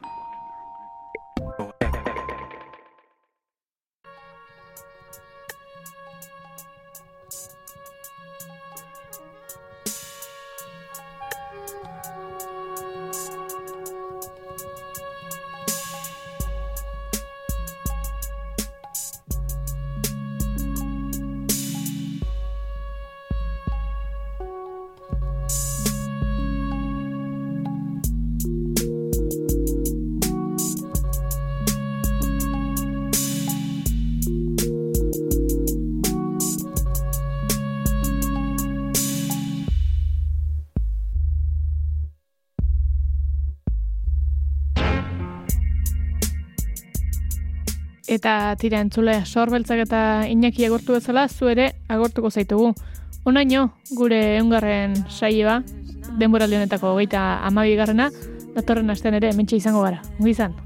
Eta tira entzule, sorbeltzak eta inaki agortu bezala, zu ere agortuko zaitugu. Onaino, gure eungarren saioa, denbora honetako geita amabigarrena, datorren astean ere mentxe izango gara. Ungi izan?